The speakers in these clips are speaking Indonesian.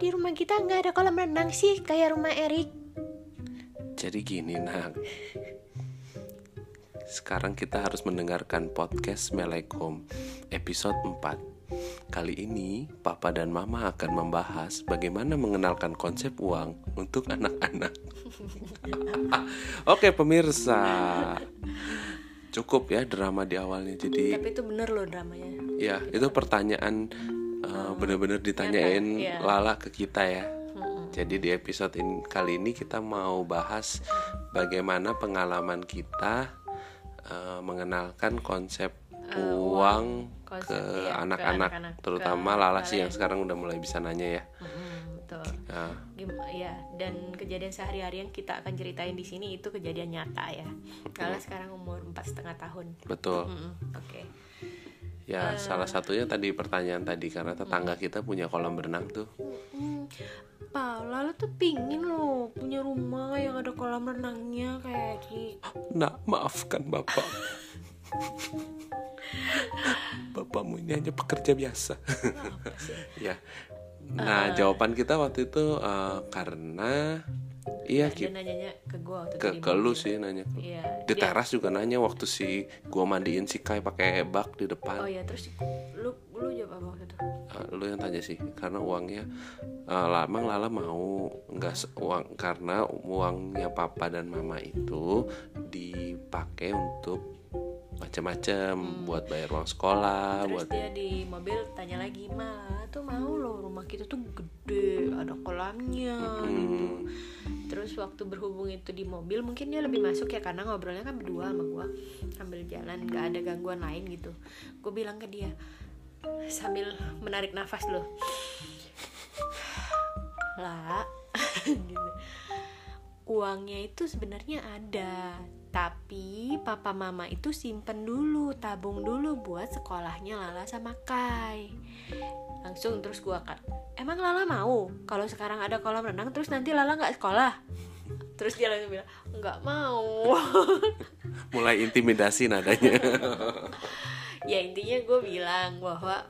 di rumah kita nggak ada kolam renang sih kayak rumah Erik? Jadi gini nak Sekarang kita harus mendengarkan podcast Melekom episode 4 Kali ini Papa dan Mama akan membahas bagaimana mengenalkan konsep uang untuk anak-anak Oke pemirsa Cukup ya drama di awalnya Jadi Tapi itu bener loh dramanya. ya itu pertanyaan uh, bener-bener ditanyain Nyata, iya. Lala ke kita ya Jadi di episode ini, kali ini kita mau bahas bagaimana pengalaman kita uh, mengenalkan konsep uang konsep, ke iya, ke anak-anak, anak-anak, terutama ke Lala sih yang sekarang udah mulai bisa nanya ya. Mm-mm, betul. Gim- ya dan kejadian sehari-hari yang kita akan ceritain di sini itu kejadian nyata ya. Lala sekarang umur empat setengah tahun. betul. Mm-mm, Oke. Ya salah satunya tadi pertanyaan tadi karena tetangga kita punya kolam berenang tuh. Hmm, Pa, Lala tuh pingin loh punya rumah yang ada kolam renangnya kayak di Nak, maafkan bapak. Bapakmu ini hanya pekerja biasa. ya. Nah, jawaban kita waktu itu eh, karena iya dia kita nanyanya ke gua waktu ke ke lu sih nanya. Iya. Di dia- teras juga nanya waktu si gua mandiin si Kai pakai bak di Oh depan. ya terus lu lu jawab apa waktu itu? Eh, lu yang tanya sih karena uangnya eh, lah, emang Lala mau nggak uang karena uangnya papa dan mama itu dipakai untuk macam-macam buat bayar uang sekolah Terus buat dia di mobil tanya lagi, "Ma, tuh mau loh rumah kita tuh gede, ada kolamnya." gitu. Hmm, Terus waktu berhubung itu di mobil mungkin dia lebih masuk ya karena ngobrolnya kan berdua sama gua sambil jalan nggak ada gangguan lain gitu. Gue bilang ke dia sambil menarik nafas loh. Lah, gitu. Uangnya itu sebenarnya ada, tapi papa mama itu simpen dulu, tabung dulu buat sekolahnya Lala sama Kai. Langsung terus gua kan, emang Lala mau kalau sekarang ada kolam renang terus nanti Lala nggak sekolah? Terus dia langsung bilang nggak mau. mulai intimidasi nadanya ya intinya gue bilang bahwa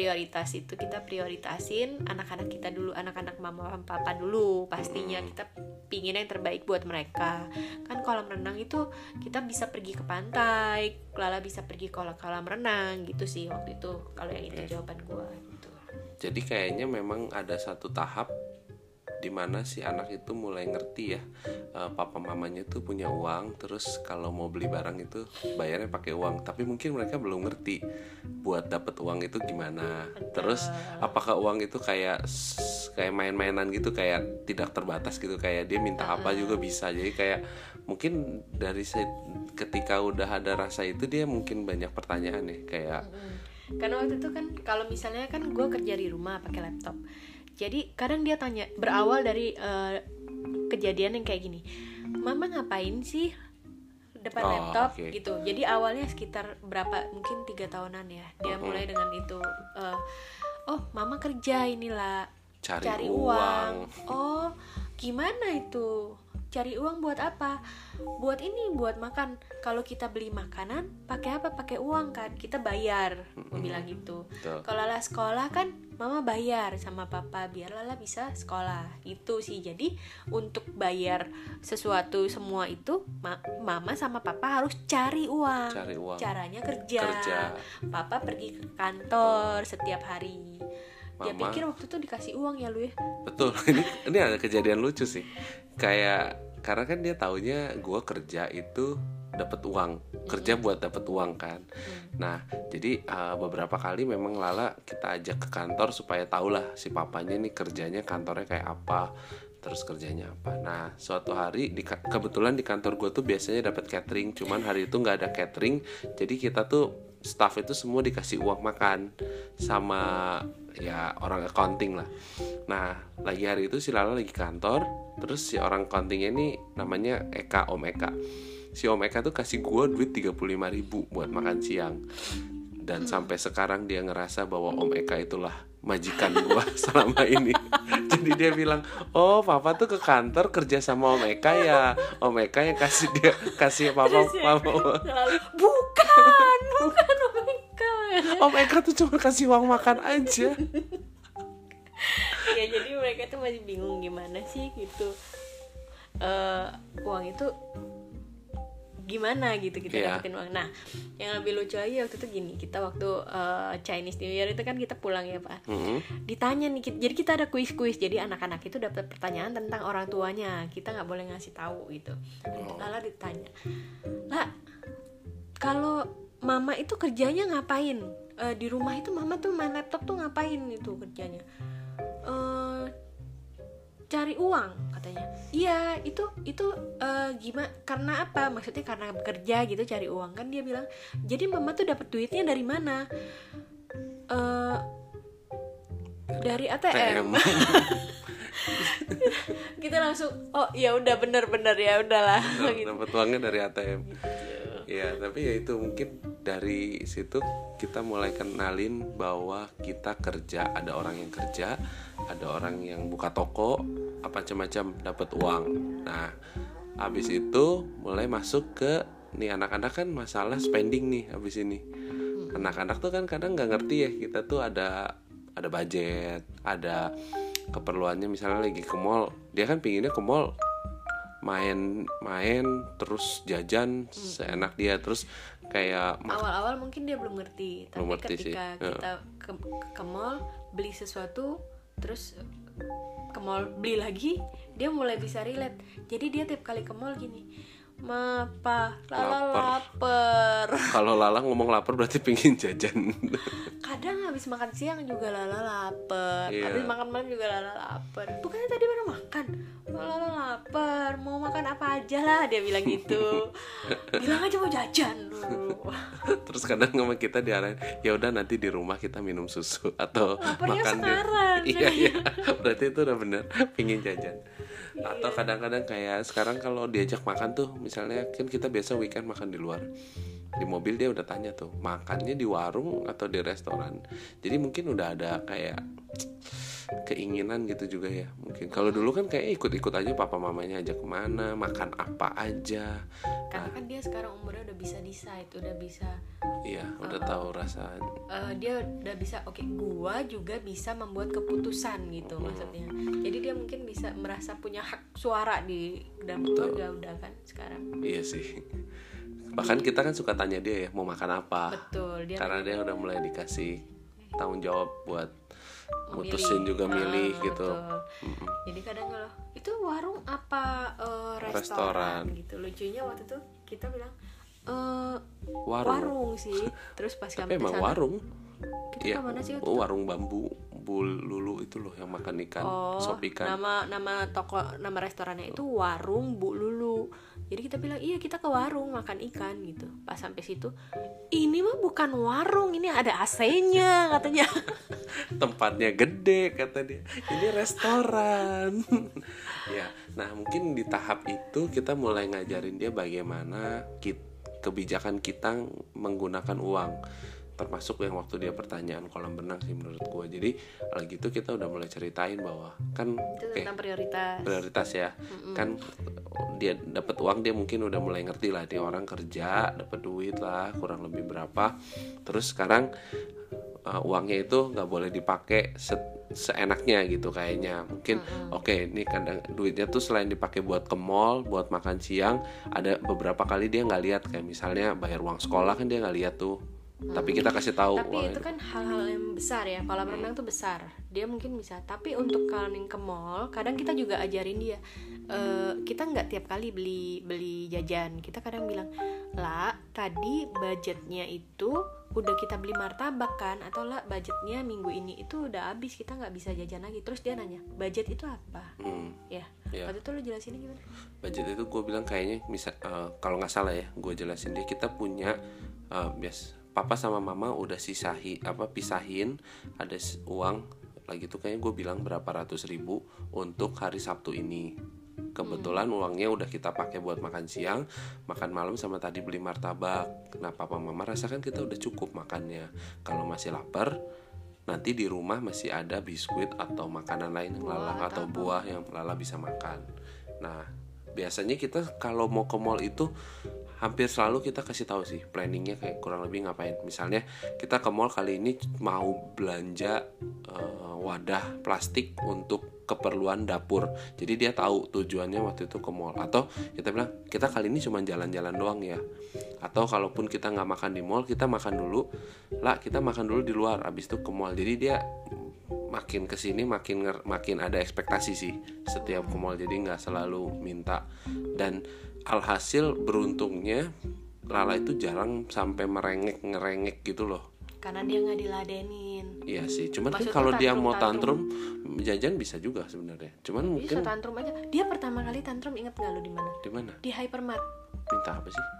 prioritas itu kita prioritasin anak-anak kita dulu anak-anak mama dan papa dulu. Pastinya kita pingin yang terbaik buat mereka. Kan kolam renang itu kita bisa pergi ke pantai Lala bisa pergi ke kolam kolam renang gitu sih waktu itu kalau yang itu jawaban gue gitu. Jadi kayaknya memang ada satu tahap di mana si anak itu mulai ngerti ya eh, papa mamanya tuh punya uang terus kalau mau beli barang itu bayarnya pakai uang. Tapi mungkin mereka belum ngerti buat dapat uang itu gimana. Terus apakah uang itu kayak kayak main-mainan gitu kayak tidak terbatas gitu kayak dia minta apa juga bisa. Jadi kayak mungkin dari ketika udah ada rasa itu dia mungkin banyak pertanyaan nih kayak karena waktu itu kan kalau misalnya kan gue kerja di rumah pakai laptop jadi kadang dia tanya berawal dari eh, kejadian yang kayak gini mama ngapain sih depan Oh, laptop oke. gitu jadi awalnya sekitar berapa mungkin tiga tahunan ya dia mulai dengan itu eh, oh mama kerja inilah Cari uang. uang. oh gimana itu cari uang buat apa? Buat ini buat makan. Kalau kita beli makanan pakai apa? Pakai uang kan? Kita bayar. Gue bilang gitu. Kalau Lala sekolah kan mama bayar sama papa biar Lala bisa sekolah. Itu sih. Jadi untuk bayar sesuatu semua itu ma- mama sama papa harus cari uang. Cari uang. caranya kerja. Kerja. papa pergi ke kantor setiap hari dia Mama- pikir waktu itu dikasih uang ya lu ya Betul. Ini ini ada kejadian lucu sih. Kayak karena kan dia taunya gue kerja itu dapat uang, kerja buat dapat uang kan. Nah, jadi uh, beberapa kali memang Lala kita ajak ke kantor supaya tahulah si papanya nih kerjanya kantornya kayak apa, terus kerjanya apa. Nah, suatu hari di kebetulan di kantor gue tuh biasanya dapat catering, cuman hari itu nggak ada catering, jadi kita tuh staff itu semua dikasih uang makan sama ya orang accounting lah. Nah, lagi hari itu si Lala lagi kantor, terus si orang accountingnya ini namanya Eka, Om Eka. Si Om Eka tuh kasih gua duit 35.000 ribu buat makan siang. Dan sampai sekarang dia ngerasa bahwa Om Eka itulah majikan gua selama ini. Jadi dia bilang, "Oh, papa tuh ke kantor kerja sama Om Eka ya. Om Eka yang kasih dia kasih papa papa bukan bukan mereka Om Eka tuh cuma kasih uang makan aja." ya jadi mereka tuh masih bingung gimana sih gitu Eh uang itu gimana gitu kita Iya. dapetin uang. Nah yang lebih lucu lagi waktu itu gini kita waktu eh, Chinese New Year itu kan kita pulang ya pak. Mm-mm. ditanya nih kit- jadi kita ada kuis-kuis jadi anak-anak itu dapat pertanyaan tentang orang tuanya. Kita nggak boleh ngasih tahu gitu. Oh. Lala ditanya lah kalau mama itu kerjanya ngapain? Eh, di rumah itu mama tuh main laptop tuh ngapain? Itu kerjanya cari uang katanya. Iya itu itu eh, gimana karena apa? Maksudnya karena bekerja gitu cari uang. Kan dia bilang jadi mama tuh dapat duitnya dari mana? Eh, dari ATM TM. kita langsung oh ya udah bener-bener ya udahlah. Gitu. dapat uangnya dari ATM ya tapi ya itu mungkin dari situ kita mulai kenalin bahwa kita kerja ada orang yang kerja ada orang yang buka toko apa macam-macam dapat uang. Nah habis itu mulai masuk ke nih anak-anak kan masalah spending nih habis ini. Anak-anak tuh kan kadang nggak ngerti ya kita tuh ada ada budget ada keperluannya. Misalnya lagi ke mall dia kan pinginnya ke mall main main terus jajan seenak dia. Terus kayak awal-awal mungkin dia belum ngerti tapi Belum ngerti sih, ketika ya. kita ke, ke mall beli sesuatu terus ke mall beli lagi dia mulai bisa relate. Jadi dia tiap kali ke mall gini Mapa, lala lapar. kalau Lala ngomong lapar berarti pingin jajan Kadang habis makan siang juga lala lapar. Iya. Habis makan malam juga lala lapar. Bukannya tadi baru makan? Lala lapar. Mau makan apa aja lah dia bilang gitu. bilang aja mau jajan dulu. terus kadang sama kita diarahin ya udah nanti di rumah kita minum susu atau Laparnya makan di- sekarang. iya iya berarti itu udah bener pingin jajan atau kadang-kadang kayak sekarang kalau diajak makan tuh misalnya kan kita biasa weekend makan di luar. Di mobil dia udah tanya tuh makannya di warung atau di restoran? Jadi mungkin udah ada kayak keinginan gitu juga ya mungkin. Kalau dulu kan kayak ikut-ikut aja papa mamanya ajak ke mana makan apa aja Karena kan dia sekarang umurnya udah bisa decide, udah bisa iya udah tahu rasa eh, dia udah bisa oke gua juga bisa membuat keputusan gitu maksudnya. Jadi dia mungkin bisa merasa punya hak suara di dalam keluarga udah kan sekarang. Iya sih. Bahkan kita kan suka tanya dia ya mau makan apa. Betul, dia Karena dia udah mulai dikasih tanggung jawab buat Mutusin juga milih Ah, gitu. betul. Jadi kadang kalau itu warung apa eh, restoran, Restoran. gitu. Lucunya waktu itu kita bilang eh Warung. warung sih. Terus pas kami emang ke sana, warung. kita ke mana sih Oh, warung bambu bul lulu itu loh yang makan ikan, Oh, sop ikan. nama nama toko nama restorannya itu Warung Bu Lulu. Jadi kita bilang iya kita ke warung makan ikan gitu. Pas sampai situ, ini mah bukan warung, ini ada AC-nya katanya. Tempatnya gede kata dia. Ini restoran. ya. Nah, mungkin di tahap itu kita mulai ngajarin dia bagaimana kebijakan kita menggunakan uang termasuk yang waktu dia pertanyaan kolam renang sih menurut gue jadi lagi itu kita udah mulai ceritain bahwa kan itu tentang prioritas. prioritas ya. Kan dia dapat uang dia mungkin udah mulai ngerti lah dia orang kerja dapat duit lah kurang lebih berapa. Terus sekarang uh, uangnya itu nggak boleh dipakai se- seenaknya gitu kayaknya. Mungkin oke ini kadang duitnya tuh selain dipakai buat ke mall buat makan siang ada beberapa kali dia nggak lihat. Kayak misalnya bayar uang sekolah kan dia nggak lihat tuh tapi kita kasih tahu Tapi uang itu kan hal-hal yang besar ya. Kolam renang tuh besar. Dia mungkin bisa. Tapi untuk kalau yang ke mall, kadang kita juga ajarin dia. eh, kita nggak tiap kali beli beli jajan. Kita kadang bilang, lah tadi budgetnya itu udah kita beli martabak kan? Atau lah budgetnya minggu ini itu udah habis kita nggak bisa jajan lagi. Terus dia nanya, budget itu apa? Hmm, Ya. ya. Waktu itu lu jelasinnya gimana? budget itu gue bilang kayaknya misal eh, kalau nggak salah ya gue jelasin dia kita punya eh, bias papa sama mama udah sisahi apa pisahin ada uang lagi tuh kayaknya gue bilang berapa ratus ribu untuk hari Sabtu ini. Kebetulan uangnya udah kita pakai buat makan siang makan malam sama tadi beli martabak. Nah papa mama rasakan kita udah cukup makannya. Kalau masih lapar nanti di rumah masih ada biskuit atau makanan lain yang lala Buah atau buah yang lala bisa makan. Nah biasanya kita kalau mau ke mall itu hampir selalu kita kasih tahu sih planningnya kayak kurang lebih ngapain. Misalnya kita ke mall kali ini mau belanja uh, wadah plastik untuk keperluan dapur. Jadi dia tahu tujuannya waktu itu ke mall. Atau kita bilang kita kali ini cuma jalan-jalan doang ya. Atau kalaupun kita nggak makan di mall kita makan dulu. Lah kita makan dulu di luar. Abis itu ke mall. Jadi dia makin ke sini makin makin ada ekspektasi sih setiap ke mall. Jadi nggak selalu minta. Dan alhasil beruntungnya Lala itu jarang sampai merengek ngerengek gitu loh. Karena dia nggak diladenin. Iya sih cuman kan kalau dia mau tantrum, jajan bisa juga sebenarnya. Cuman bisa mungkin tantrum aja. Dia pertama kali tantrum inget nggak lo di mana? Di mana? Di hypermart. Minta apa sih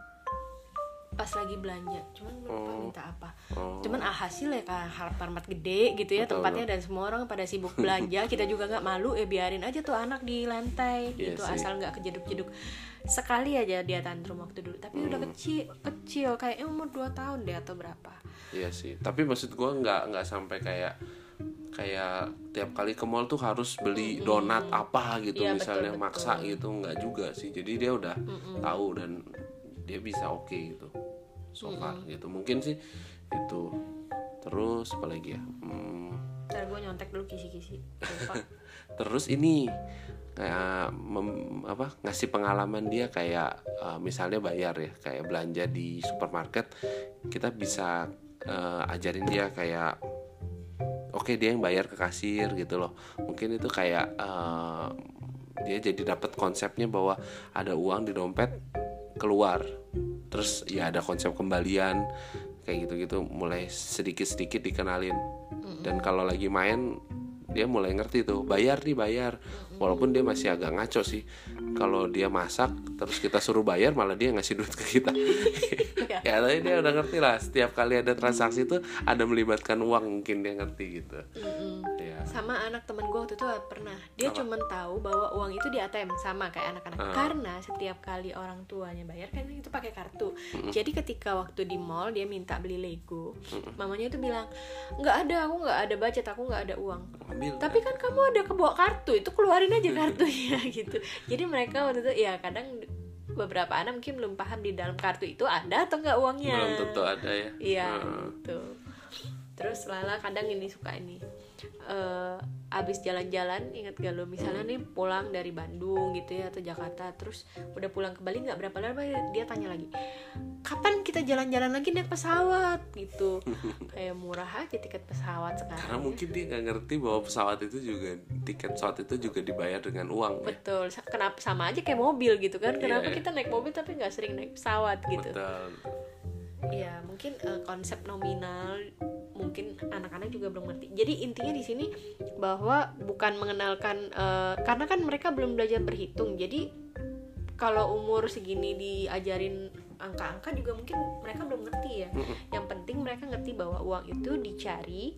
pas lagi belanja. Cuman lupa oh. minta apa. Oh. cuman alhasil ya kan hypermart gede gitu ya Betul, tempatnya. dan semua orang pada sibuk belanja. Kita juga nggak malu ya biarin aja tuh anak di lantai iya gitu sih. asal nggak kejeduk-jeduk. Sekali aja dia tantrum waktu dulu. Tapi hmm. udah kecil kecil kayak umur 2 tahun deh atau berapa. Iya sih. Tapi maksud gue nggak nggak sampai kayak kayak tiap kali ke mall tuh harus beli donat apa gitu ya, misalnya betul, maksa betul. gitu. Nggak juga sih. Jadi dia udah mm tahu dan dia bisa oke okay gitu so far mm gitu. Mungkin sih itu. Terus apa lagi ya? Hmm. Ntar gue nyontek dulu kisi-kisi. Terus ini kayak mem, apa ngasih pengalaman dia kayak uh, misalnya bayar ya kayak belanja di supermarket kita bisa uh, ajarin dia kayak oke okay, dia yang bayar ke kasir gitu loh. Mungkin itu kayak uh, dia jadi dapat konsepnya bahwa ada uang di dompet keluar. Terus ya ada konsep kembalian kayak gitu-gitu mulai sedikit-sedikit dikenalin. Dan kalau lagi main dia mulai ngerti tuh bayar nih bayar. Walaupun dia masih agak ngaco sih kalau dia masak terus kita suruh bayar malah dia ngasih duit ke kita. Ya tapi dia udah ngerti lah setiap kali ada transaksi tuh ada melibatkan uang mungkin dia ngerti gitu. Ya. Sama anak temen gue waktu itu pernah. Dia cuma tahu bahwa uang itu di ATM sama kayak anak-anak. Uh. karena setiap kali orang tuanya bayar kan itu pakai kartu. Mm jadi ketika waktu di mall dia minta beli Lego. Mm mamanya itu bilang nggak ada aku nggak ada budget aku nggak ada uang. Ambil, tapi kan kamu ada kebawa kartu itu keluarin aja kartunya gitu. Jadi mereka waktu itu ya kadang beberapa anak mungkin belum paham di dalam kartu itu ada atau enggak uangnya. Belum tentu ada ya. Iya hmm. gitu. Terus Lala kadang ini suka ini uh, abis jalan-jalan ingat gak lo misalnya nih pulang dari Bandung gitu ya atau Jakarta terus udah pulang ke Bali nggak berapa lama dia tanya lagi kapan kita jalan-jalan lagi naik pesawat? Gitu. Kayak murah aja tiket pesawat sekarang karena mungkin dia nggak ngerti bahwa pesawat itu juga tiket pesawat itu juga dibayar dengan uang ya. betul. Ya? kenapa sama aja kayak mobil gitu kan. Kenapa yeah. kita naik mobil tapi nggak sering naik pesawat gitu? Betul. Iya, mungkin uh, konsep nominal mungkin anak-anak juga belum ngerti. Jadi intinya di sini bahwa bukan mengenalkan uh, karena kan mereka belum belajar berhitung. Jadi kalau umur segini diajarin angka-angka juga mungkin mereka belum ngerti ya. Yang penting mereka ngerti bahwa uang itu dicari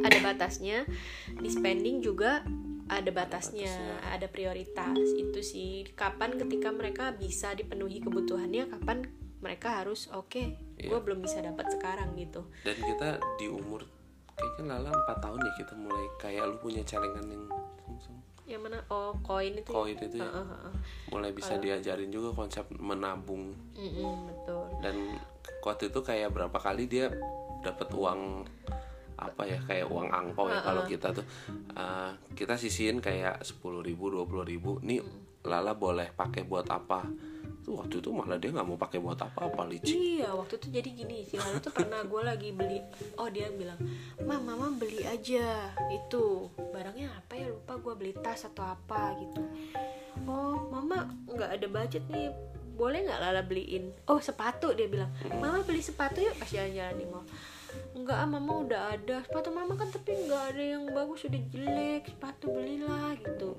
ada batasnya, di spending juga ada batasnya, ada prioritas. Itu sih kapan ketika mereka bisa dipenuhi kebutuhannya, kapan mereka harus oke okay, yeah. gue belum bisa dapat sekarang gitu dan kita di umur kayaknya lala empat tahun ya kita mulai kayak lu punya celengan yang yang mana oh koin itu koin ya? itu ya uh, uh, uh. mulai bisa uh. diajarin juga konsep menabung mm -mm, betul dan waktu itu kayak berapa kali dia dapat uang apa ya kayak uang angpau ya uh, uh. kalau kita tuh uh, kita sisihin kayak sepuluh ribu dua puluh ribu nih mm. lala boleh pakai buat apa waktu itu malah dia nggak mau pakai buat apa-apa licik iya waktu itu jadi gini sih lalu tuh pernah gue lagi beli oh dia bilang mam mama beli aja itu barangnya apa ya lupa gue beli tas atau apa gitu. Oh mama nggak ada budget nih boleh nggak lala beliin? Oh sepatu dia bilang. Mama beli sepatu yuk pas jalan-jalan di mall. Enggak ah mama udah ada sepatu mama kan tapi nggak ada yang bagus udah jelek sepatu belilah gitu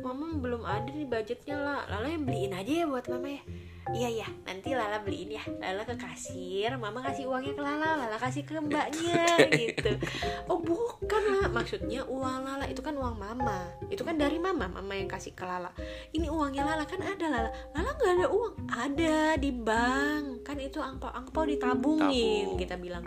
mama belum ada nih budgetnya lah Lala yang beliin aja ya buat mama ya. Iya iya. Nanti Lala beliin ya. Lala ke kasir mama kasih uangnya ke Lala Lala kasih ke mbaknya gitu. Oh bukan lah maksudnya uang Lala itu kan uang mama. Itu kan dari mama. Mama yang kasih ke Lala. Ini uangnya Lala. Kan ada Lala. Lala nggak ada uang? Ada di bank. Kan itu angpau angpau ditabungin Tabung. kita bilang.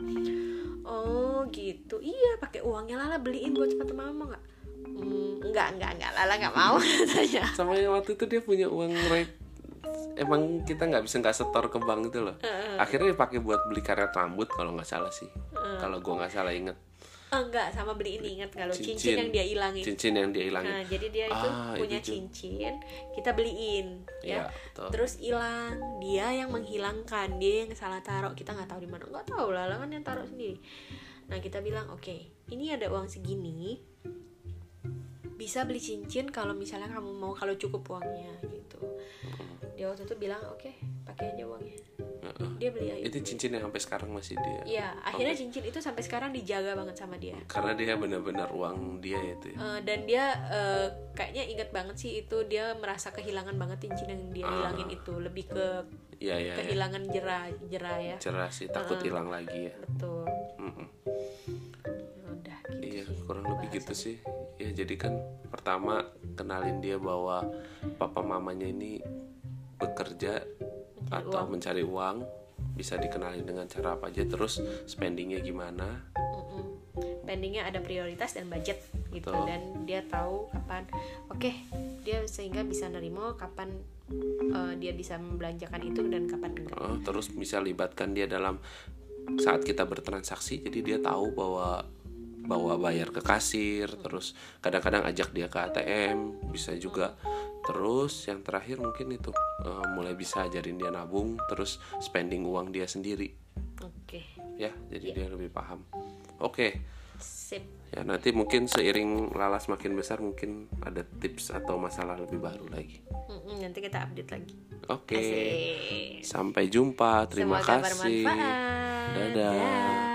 Oh gitu. Iya pakai uangnya Lala. Beliin buat sepatu mama nggak hmm, enggak enggak enggak. Lala nggak mau katanya. Sama yang waktu itu dia punya uang rate emang kita nggak bisa nggak setor ke bank itu loh. Akhirnya dipakai buat beli karet rambut kalau nggak salah sih. Kalau gue nggak salah inget Oh, enggak sama beli ini ingat lo? Cincin. Cincin. yang dia hilangin. Cincin yang dia hilangin. Nah jadi dia itu Ah, punya itu cincin kita beliin ya. Betul. terus hilang. Dia yang menghilangkan dia yang salah taruh. Kita nggak tahu di mana. Nggak tahu lah kan yang taruh sendiri. Nah kita bilang oke ini ada uang segini bisa beli cincin kalau misalnya kamu mau kalau cukup uangnya gitu. Dia waktu itu bilang oke pakai aja uangnya. Heeh. dia beli aja. Itu cincin yang sampai sekarang masih dia ya akhirnya cincin itu sampai sekarang dijaga banget sama dia. Karena dia benar-benar uang dia itu ya. Eh, dan dia eh, kayaknya inget banget sih itu dia merasa kehilangan banget cincin yang dia hilangin itu. Lebih ke Iya iya ya. kehilangan jera jera ya. Cerah sih takut hilang lagi ya. betul. Ya udah gitu Iya sih kurang lebih gitu sih ya jadi kan pertama kenalin dia bahwa papa mamanya ini bekerja Mencari atau mencari uang. Bisa dikenalin dengan cara apa aja terus spendingnya gimana. Mm-mm. pendingnya ada prioritas dan budget gitu. Betul. dan dia tahu kapan oke dia sehingga bisa nerimo kapan eh, dia bisa membelanjakan itu dan kapan enggak. Oh, terus bisa libatkan dia dalam saat kita bertransaksi jadi dia tahu bahwa bahwa bayar ke kasir terus kadang-kadang ajak dia ke ATM bisa juga. Terus yang terakhir mungkin itu eh, mulai bisa ajarin dia nabung terus spending uang dia sendiri. Oke. Ya jadi dia lebih paham. Oke. Sip. Ya nanti mungkin seiring Lala semakin besar mungkin ada tips atau masalah lebih baru lagi. Nanti kita update lagi. Oke. Asik. sampai jumpa. Terima Semoga kasih. bermanfaat. Dadah. Dah.